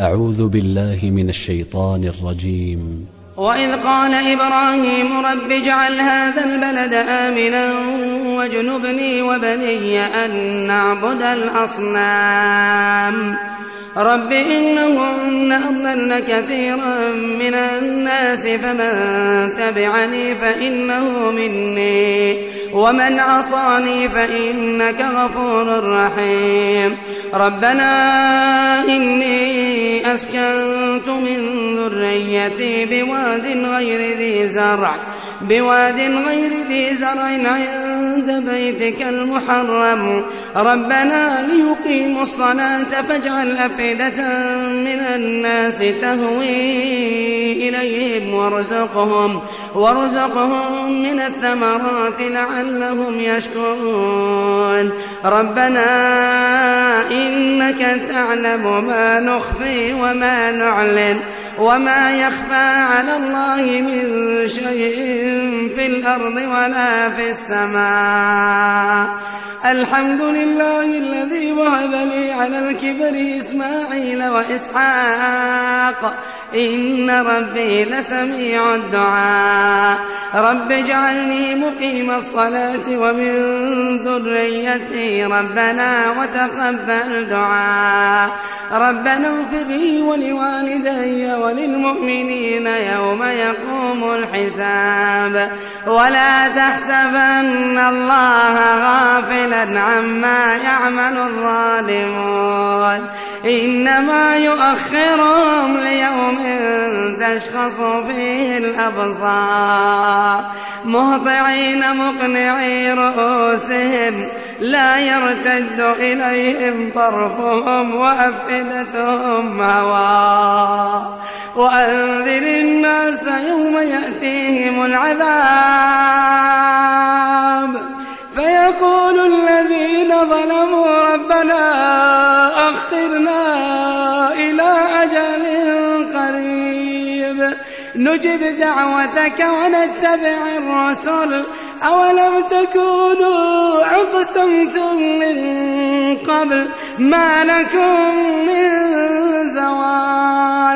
أعوذ بالله من الشيطان الرجيم. وإذ قال إبراهيم رب اجعل هذا البلد آمنا واجنبني وبني أن نعبد الأصنام. رب إنهن أضلن كثيرا من الناس فمن تبعني فإنه مني. ومن عصاني فإنك غفور رحيم. ربنا إني أسكنت من ذريتي بواد غير ذي زرع بواد غير ذي زرع عند بيتك المحرم. ربنا ليقيموا الصلاة فاجعل أفئدة من الناس تهوي إليهم وارزقهم وارزقهم من الثمرات لعلهم يشكرون. ربنا إنك تعلم ما نخفي وما نعلن. وما يخفى على الله من شيء في الأرض ولا في السماء الحمد لله الذي وهب لي على الكبر إسماعيل وإسحاق إن ربي لسميع الدعاء رب اجعلني مقيم الصلاة ومن ذريتي ربنا وتقبل دعاء ربنا اغفر لي ولوالدي وللمؤمنين يوم يقوم الحساب. ولا تحسبن الله غافلا عما يعمل الظالمون. إنما يؤخرهم ليوم تشخص فيه الأبصار. مهطعين مقنعي رؤوسهم لا يرتد إليهم طرفهم وأفئدتهم هواء وأنذر الناس يوم يأتيهم العذاب. فيقول الذين ظلموا ربنا أخرنا إلى أجل قريب. نجب دعوتك ونتبع الرسل أولم تكونوا أقسمتم من قبل ما لكم من زوال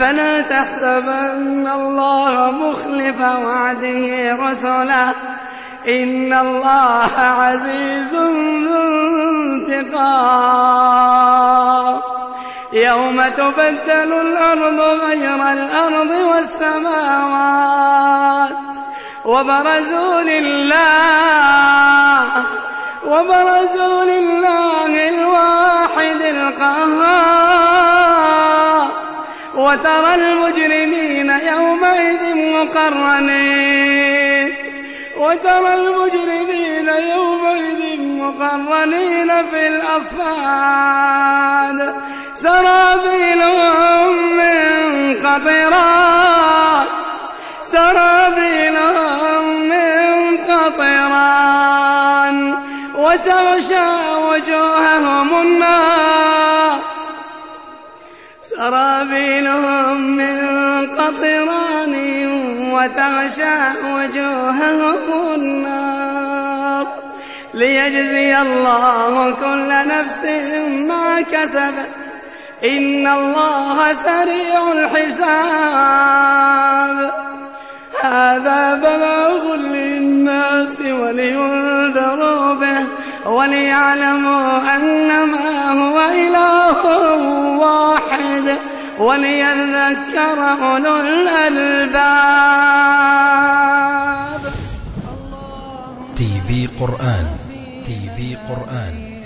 فلا تحسبن الله مخلف وعده رسلا إن الله عزيز ذو انتقام. يوم تبدل الأرض غير الأرض والسماوات. وبرزوا لله وبرزوا لله وترى المجرمين يومئذ مقرنين. وترى المجرمين يومئذ مقرنين في الأصفاد. سرابيلهم من قطران سرابيلهم من قطران. وتغشى وجوههم النار. سرابيلهم من قطران وتغشى وجوههم النار ليجزي الله كل نفس ما كسبت. إن الله سريع الحساب. هذا بلاغ للناس ولينذروا به وليعلموا أنما هو إله وليذكر أولو الألباب. تي في قرآن. تي في قرآن.